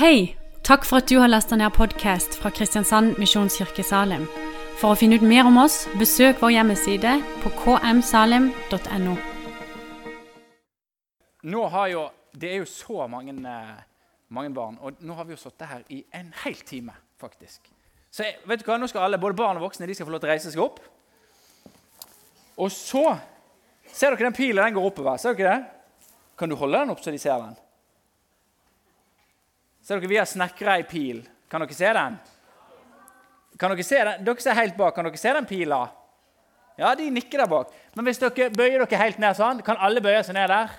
Hei! Takk for at du har lasta ned podkast fra Kristiansand Misjonskirke Salim. For å finne ut mer om oss, besøk vår hjemmeside på kmsalim.no. Nå har jo, Det er jo så mange, eh, mange barn, og nå har vi jo sittet her i en hel time, faktisk. Så vet du hva, Nå skal alle, både barn og voksne, de skal få lov til å reise seg opp. Og så Ser dere den pilen? Den går oppover. Ser dere det? Kan du holde den opp så de ser den? Ser dere, Vi har snekra ei pil. Kan dere se den? Kan Dere se den? Dere ser helt bak. Kan dere se den pila? Ja, de nikker der bak. Men hvis dere bøyer dere helt ned sånn, kan alle bøye seg ned der?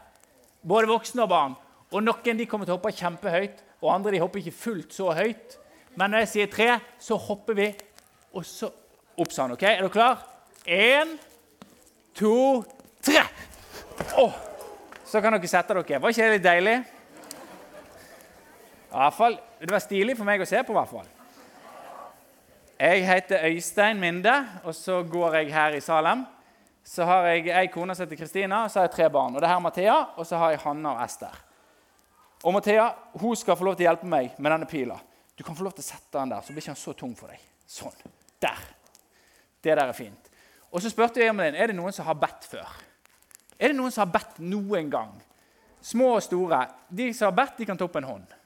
Både voksne og barn. Og Noen de kommer til å hoppe kjempehøyt, og andre de hopper ikke fullt så høyt. Men når jeg sier tre, så hopper vi, og så opp sånn. ok? Er dere klar? Én, to, tre. Oh, så kan dere sette dere. Var ikke det litt deilig? Hvert fall, Det var stilig for meg å se på. i hvert fall. Jeg heter Øystein Minde, og så går jeg her i Salem. Så har jeg ei kone som heter Kristina, og så har jeg tre barn. Og det her er Mathea, og så har jeg Hanna og Ester. Og Mathea hun skal få lov til å hjelpe meg med denne pila. Du kan få lov til å sette den der, så blir ikke den så tung for deg. Sånn. Der. Det der er fint. Og så spurte jeg Emilien er det noen som har bedt før. Er det noen som har bedt noen gang? Små og store. De som har bedt, de kan ta opp en hånd.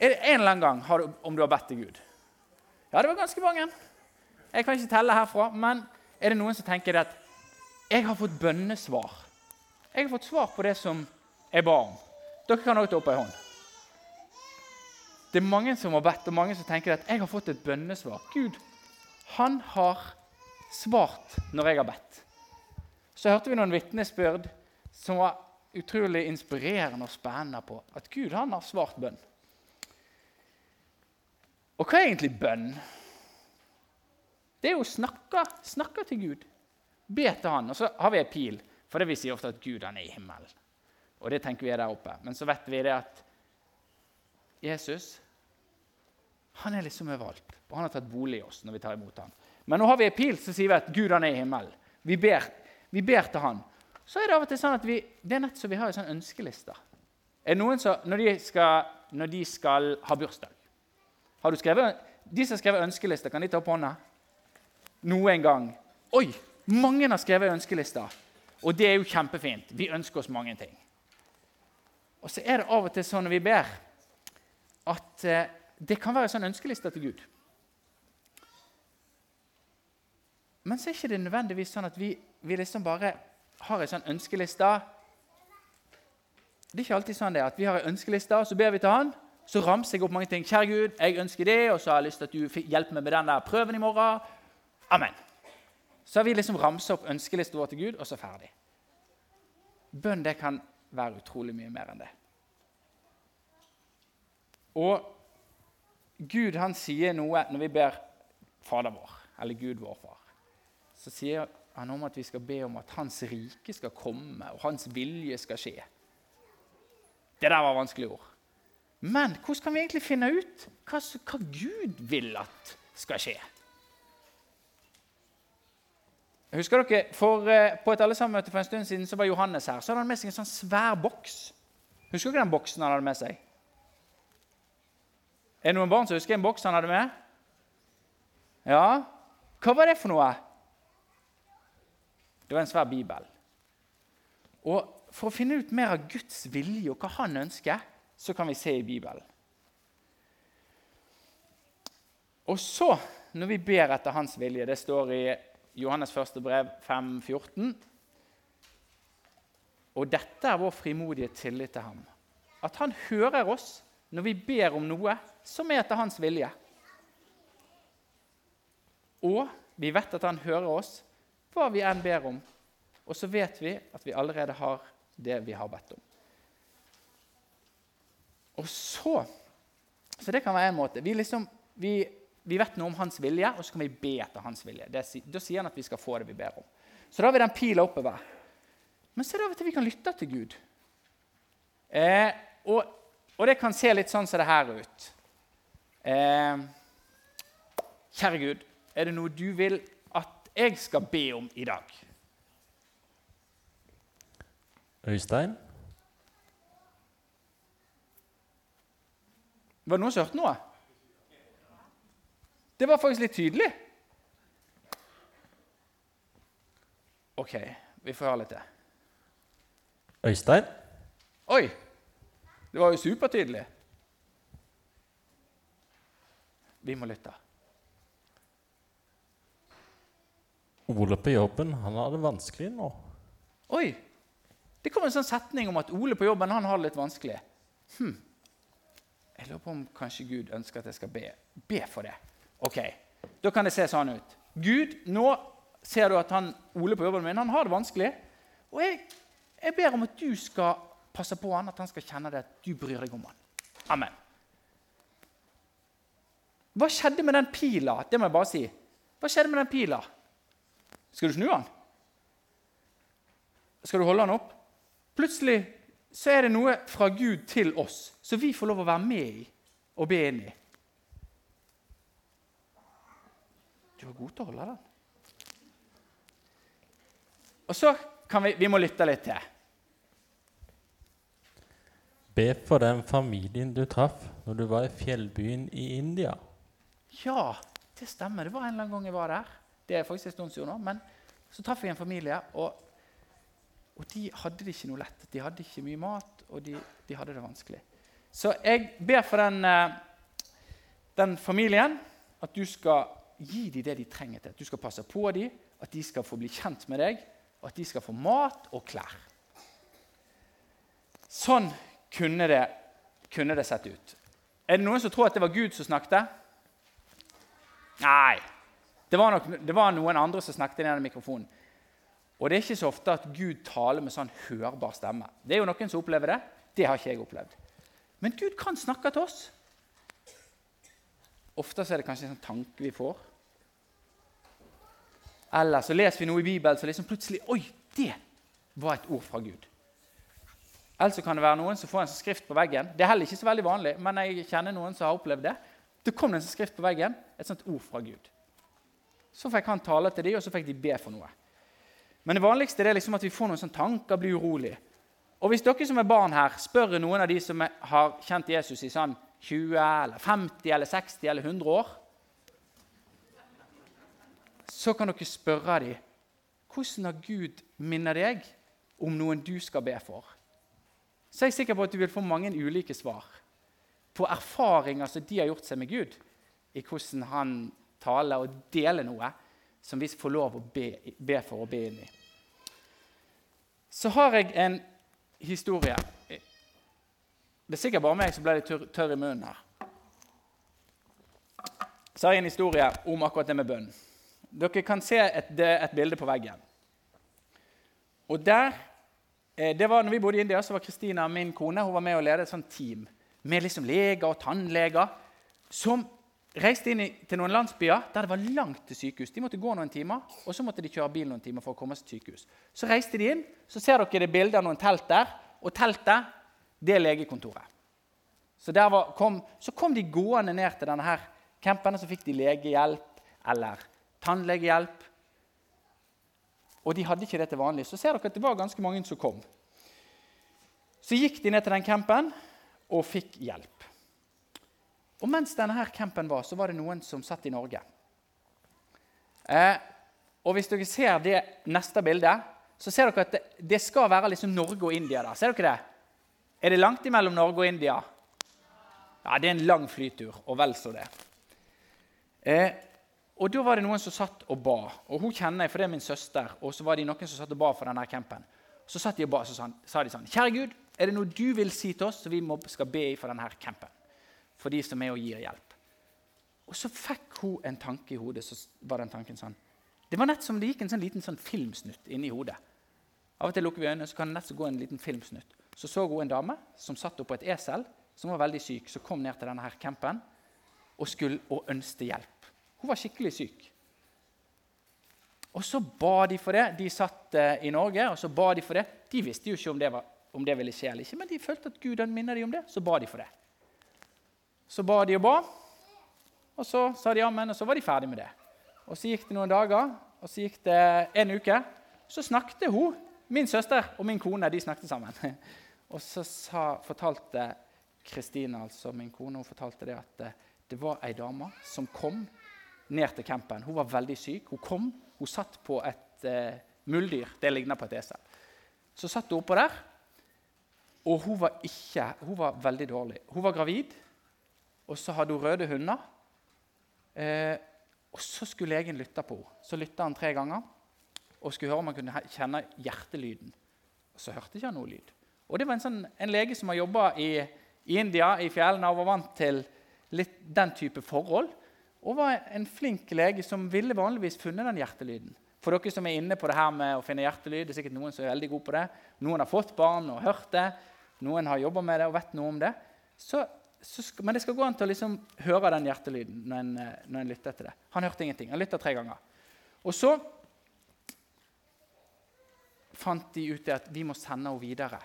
Er det En eller annen gang har du, om du har bedt til Gud? Ja, det var ganske mange. Jeg kan ikke telle herfra, men er det noen som tenker at jeg har fått bønnesvar? Jeg har fått svar på det som jeg ba om. Dere kan også ta opp ei hånd. Det er mange som har bedt, og mange som tenker at jeg har fått et bønnesvar. Gud, han har svart når jeg har bedt. Så hørte vi noen vitnesbyrd som var utrolig inspirerende og spennende på at Gud han har svart bønn. Og hva er egentlig bønn? Det er jo å snakke, snakke til Gud. Be til Han. Og så har vi ei pil, for det vi sier ofte at Gud han er i himmelen. Og det tenker vi er der oppe. Men så vet vi det at Jesus han er liksom overalt. Og han har tatt bolig i oss når vi tar imot ham. Men nå har vi ei pil som sier vi at Gud han er i himmelen. Vi ber, vi ber til han. Så er det av og til sånn at vi, det er nett som vi har en sånn ønskeliste. Er det noen som, når når de skal ha bursdag har du skrevet, De som har skrevet ønskelister, kan de ta opp hånda? Noen gang. Oi! Mange har skrevet ønskelister. Og det er jo kjempefint. Vi ønsker oss mange ting. Og så er det av og til sånn når vi ber, at eh, det kan være en sånn ønskeliste til Gud. Men så er ikke det nødvendigvis sånn at vi, vi liksom bare har en sånn ønskeliste. Det er ikke alltid sånn det at vi har en ønskeliste, og så ber vi til Han. Så ramser jeg opp mange ting. 'Kjære Gud, jeg ønsker det, og så har jeg lyst til at du hjelper meg med den der prøven i morgen.' Amen. Så har vi liksom ramset opp ønskelisten vår til Gud, og så ferdig. Bønn det kan være utrolig mye mer enn det. Og Gud han sier noe når vi ber Fader vår, eller Gud vår far. Så sier han om at vi skal be om at Hans rike skal komme, og Hans vilje skal skje. Det der var vanskelige ord. Men hvordan kan vi egentlig finne ut hva, hva Gud vil at skal skje? Husker dere, for, uh, På et allesammenmøte for en stund siden så var Johannes her. Så hadde han med seg en sånn svær boks. Husker dere den boksen han hadde med seg? Er det noen barn som husker en boks han hadde med? Ja? Hva var det for noe? Det var en svær bibel. Og For å finne ut mer av Guds vilje og hva han ønsker, så kan vi se i Bibelen. Og så, når vi ber etter hans vilje Det står i Johannes første brev 5,14. Og dette er vår frimodige tillit til ham. At han hører oss når vi ber om noe som er etter hans vilje. Og vi vet at han hører oss hva vi enn ber om. Og så vet vi at vi allerede har det vi har bedt om. Og så Så det kan være en måte. Vi, liksom, vi, vi, vet noe om hans vilje, og så kan vi be etter hans vilje. Det, da sier han at vi skal få det vi ber om. Så da har vi den pila oppover. Men så er det av og til vi kan lytte til Gud. Eh, og, og, det kan se litt sånn som det her ut. Eh, kjære Gud, er det noe du vil at jeg skal be om i dag? Øystein? Var det noen som hørte noe? Det var faktisk litt tydelig. OK, vi får høre litt til. Øystein? Oi! Det var jo supertydelig. Vi må lytte. Ole på jobben, han har det vanskelig nå. Oi! Det kom en sånn setning om at Ole på jobben han har det litt vanskelig. Hm. Jeg lurer på om kanskje Gud ønsker at jeg skal be, be for det. Ok, Da kan det se sånn ut. Gud, nå ser du at han, Ole på jobben min han har det vanskelig. Og jeg, jeg ber om at du skal passe på han, at han skal kjenne det at du bryr deg om han. Amen. Hva skjedde med den pila? Det må jeg bare si. Hva skjedde med den pila? Skal du snu den? Skal du holde den opp? Plutselig så er det noe fra Gud til oss som vi får lov å være med i og be inn i. Du var god til å holde den. Og så kan vi, vi må lytte litt til. Be for den familien du traff når du var i fjellbyen i India. Ja, det stemmer. Det var en eller annen gang jeg var der. Det er faktisk en stund siden nå. Men så traff jeg en familie, og, og, de hadde det ikke noe lett. De hadde ikke mye mat, og de, de hadde det vanskelig. Så jeg ber for den, eh, den, familien at du skal gi dem det de trenger til. At du skal passe på dem, at de skal få bli kjent med deg, og at de skal få mat og klær. Sånn kunne det, kunne det sett ut. Er det noen som tror at det var Gud som snakket? Nei. Det var, nok, det var noen andre som snakket i denne mikrofonen. Og det er ikke så ofte at Gud taler med sånn hørbar stemme. Det er jo noen som opplever det. Det har ikke jeg opplevd. Men Gud kan snakke til oss. Ofte er det kanskje en sånn tanke vi får. Eller så leser vi noe i Bibelen så liksom plutselig Oi, det var et ord fra Gud. Eller så kan det være noen som får en sånn skrift på veggen. Det er heller ikke så veldig vanlig, men jeg kjenner noen som har opplevd det. Det kom en sånn skrift på veggen, et sånt ord fra Gud. Så fikk han tale til dem, og så fikk de be for noe. Men det vanligste er liksom at vi får noen sånne tanker, blir urolig. Og hvis dere som er barn her, spør noen av de som har kjent Jesus i sånn 20, eller 50, eller 60 eller 100 år, så kan dere spørre dem hvordan har Gud minnet deg om noen du skal be for. Så er jeg sikker på at du vil få mange ulike svar på erfaringer som de har gjort seg med Gud, i hvordan han taler og deler noe som vi får lov å be, be for å be inn i. Så har jeg en historie. Det er sikkert bare meg som ble litt tørr i munnen her. Så har jeg en historie om akkurat det med bønn. Dere kan se et, et bilde på veggen. Og der, eh, det var når vi bodde i India, så var Kristina, min kone, hun var med og ledet et sånt team med liksom leger og tannleger som reiste inn til noen landsbyer der det var langt til sykehus. De måtte gå noen timer, og så måtte de kjøre bil noen timer for å komme seg til sykehus. Så reiste de inn, så ser dere det bildet av noen telt der. Og teltet, det er legekontoret. Så, var, kom, så kom de gående ned til denne her campen, og så fikk de legehjelp eller tannlegehjelp. Og de hadde ikke det til vanlig. Så ser dere at det var ganske mange som kom. Så gikk de ned til den campen, og fikk hjelp. Og Mens denne her campen var, så var det noen som satt i Norge. Eh, og Hvis dere ser det neste bildet, så ser dere at det, det skal være liksom Norge og India. der. Ser dere det? Er det langt imellom Norge og India? Ja, Det er en lang flytur, og vel så det. Eh, og Da var det noen som satt og ba. Og Hun kjenner jeg, for det er min søster. Og så var det noen som satt og ba for denne campen. Så satt de og ba, så sa de sånn Kjære Gud, er det noe du vil si til oss, så vi må, skal be for denne campen? For de som er og gir hjelp. Og så fikk hun en tanke i hodet. så var den tanken sånn. Det var nett som det gikk en sånn liten sånn filmsnutt inni hodet. Av og til lukker vi øynene, så kan det nett gå en liten filmsnutt. Så så hun en dame som satt oppå et esel, som var veldig syk, som kom ned til denne her campen og skulle og ønste hjelp. Hun var skikkelig syk. Og så ba de for det. De satt eh, i Norge, og så ba de for det. De visste jo ikke om det var om det ville skje eller ikke, men de følte at Gud minner dem om det, så ba de for det. Så ba de og ba, og så sa de ammen, og så var de ferdig med det. Og Så gikk det noen dager, og så gikk det en uke. Så snakket hun, min søster og min kone, de snakket sammen. Og så sa, fortalte Kristine, altså min kone, hun fortalte det at eh, det var ei dame som kom ned til campen. Hun var veldig syk. Hun kom, hun satt på et eh, muldyr. Det ligner på et esel. Så satt hun oppå der, og hun var, ikke, hun var veldig dårlig. Hun var gravid, og så hadde hun røde hunder. Eh, og så skulle legen lytte på henne. Så lytta han tre ganger og skulle høre om han kunne kjenne hjertelyden. Og så hørte ikke han noe lyd. Og Det var en, sånn, en lege som har jobba i, i, India, i fjellene, og var vant til litt den type forhold. Og var en flink lege som ville vanligvis funnet den hjertelyden. For dere som er inne på det her med å finne hjertelyd, det er sikkert noen som er veldig gode på det. Noen har fått barn og hørt det. Noen har jobba med det og vet noe om det. Så, skal, men det skal gå an til å liksom høre den hjertelyden når en, når en lytter til det. Han hørte ingenting. Han lytta tre ganger. Og så fant de ut at vi må sende henne videre.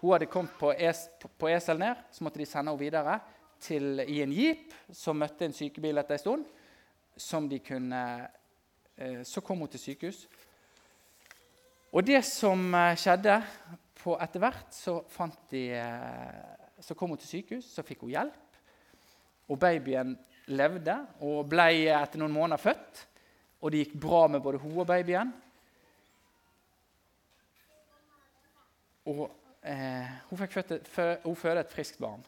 Hun hadde kommet på, es, på esel ned, så måtte de sende henne videre til, i en jeep som møtte en sykebil etter en stund. Som de kunne, eh, så kom hun til sykehus. Og det som eh, skjedde på Etter hvert så, fant de, eh, så kom hun til sykehus, så fikk hun hjelp. Og babyen levde og ble etter noen måneder født. Og det gikk bra med både hun og babyen. Og eh, hun fikk føde et friskt barn.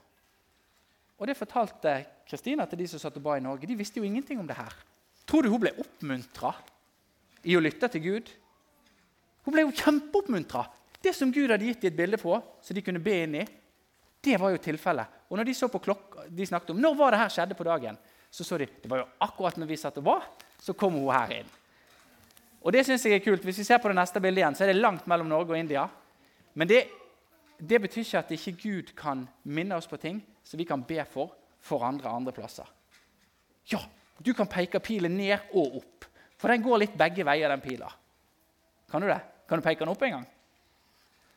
Og Det fortalte Kristina til de som satt og ba i Norge. De visste jo ingenting om det her. Tror du hun ble oppmuntra i å lytte til Gud? Hun ble jo kjempeoppmuntra. Det som Gud hadde gitt dem et bilde på, så de kunne be inn i, det var jo tilfellet. Og når de så på klokka, de snakket om når var det her skjedde på dagen, så så de det var jo akkurat når vi satt og var, så kom hun her inn. Og det synes jeg er kult. Hvis vi ser på det neste bildet igjen, så er det langt mellom Norge og India. Men det, det betyr ikke at ikke Gud kan minne oss på ting som vi kan be for for andre andre plasser. Ja, du kan peke pilen ned og opp, for den går litt begge veier. den pila. Kan du det? Kan du peke den opp en gang?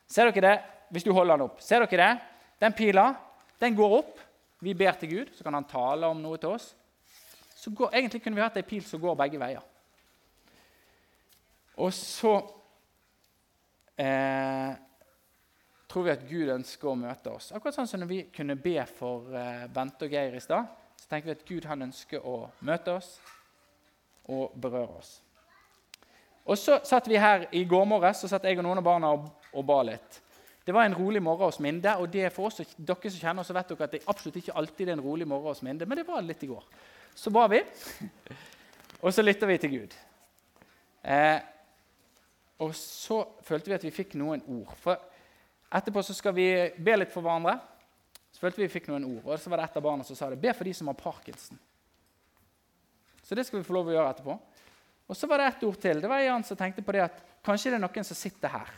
Ser dere det? Hvis du holder den opp. Ser dere det? Den pila den går opp. Vi ber til Gud, så kan han tale om noe til oss. Så går, egentlig kunne vi hatt ei pil som går begge veier. Og så eh, tror vi at Gud ønsker å møte oss. Akkurat sånn som når vi kunne be for uh, Bente og Geir i stad, så tenker vi at Gud han ønsker å møte oss og berøre oss. Og Så satt vi her i går morges så satt jeg og noen av barna og, og ba litt. Det var en rolig morgen hos Minde, og det er for oss, dere som kjenner oss, vet dere at det absolutt ikke alltid er en rolig morgen hos Minde, men det var litt i går. Så ba vi, og så lytta vi til Gud. Eh, og så følte vi at vi fikk noen ord. For Etterpå så skal vi be litt for hverandre. Så følte vi vi fikk noen ord. og Så var det et av barna som sa det. Be for de som har parkinson. Så det skal vi få lov å gjøre etterpå. Og så var det ett ord til. Det var en som tenkte på det at kanskje det er noen som sitter her.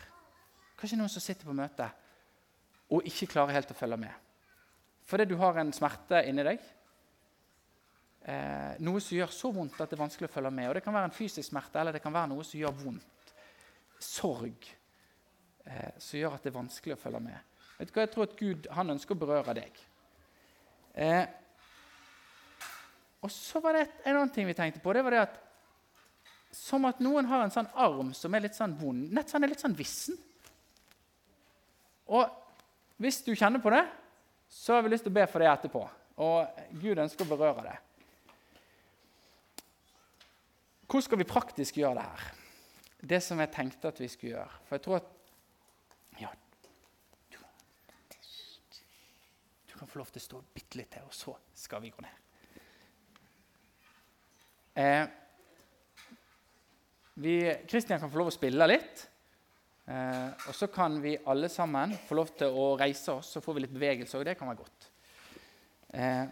Kanskje noen som sitter på møte og ikke klarer helt å følge med. Fordi du har en smerte inni deg. Eh, noe som gjør så vondt at det er vanskelig å følge med. Og Det kan være en fysisk smerte eller det kan være noe som gjør vondt. Sorg eh, som gjør at det er vanskelig å følge med. Vet du hva? Jeg tror at Gud han ønsker å berøre deg. Eh, og så var det en annen ting vi tenkte på. det var det at Som at noen har en sånn arm som er litt sånn vond. Nett sånn er litt sånn vissen. Og hvis du kjenner på det, så har vi lyst til å be for det etterpå. Og Gud ønsker å berøre det. Hvordan skal vi praktisk gjøre det her? Det som jeg tenkte at vi skulle gjøre. For jeg tror at ja, du, kan få lov til å stå bitte litt til, og så skal vi gå ned. Eh, Kristian kan få lov å spille litt. Eh, og så kan vi alle sammen få lov til å reise oss, så får vi litt bevegelse. og det kan være godt. Eh,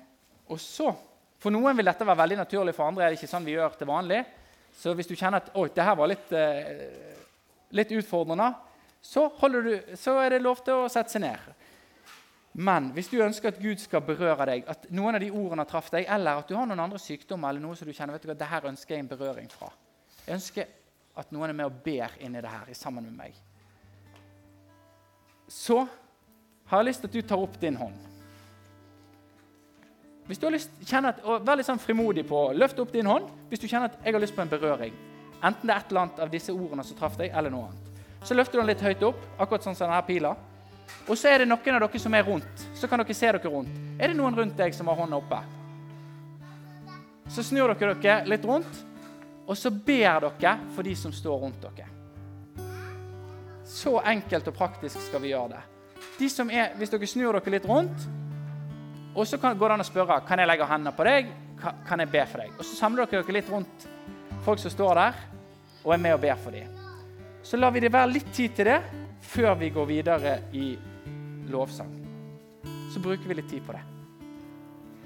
og så, For noen vil dette være veldig naturlig, for andre er det ikke sånn vi gjør til vanlig. Så hvis du kjenner at oi, det her var litt, eh, litt utfordrende, så, du, så, er det lov til å sette seg ned. Men hvis du ønsker at Gud skal berøre deg, at noen av de ordene har traff deg, eller at du har noen andre sykdommer eller noe som du kjenner vet du hva, det her ønsker jeg en berøring fra Jeg ønsker at noen er med og ber inni det her sammen med meg. Så har jeg lyst til at du tar opp din hånd. Hvis du har lyst, at, og Vær litt sånn frimodig på Løft opp din hånd hvis du kjenner at jeg har lyst på en berøring. Enten det er et eller annet av disse ordene som traff deg, eller noe annet. Så løfter du den litt høyt opp, akkurat sånn som denne pila. Og så er det noen av dere som er rundt. så kan dere se dere rundt. Er det noen rundt deg som har hånda oppe? Så snur dere dere litt rundt, og så ber dere for de som står rundt dere. Så enkelt og praktisk skal vi gjøre det. De som er, hvis dere snur dere litt rundt, og så går det an å spørre kan jeg legge hendene på deg, kan jeg be for deg. Og Så samler dere dere litt rundt folk som står der, og er med og ber for dem. Så lar vi det være litt tid til det før vi går videre i lovsang. Så bruker vi litt tid på det.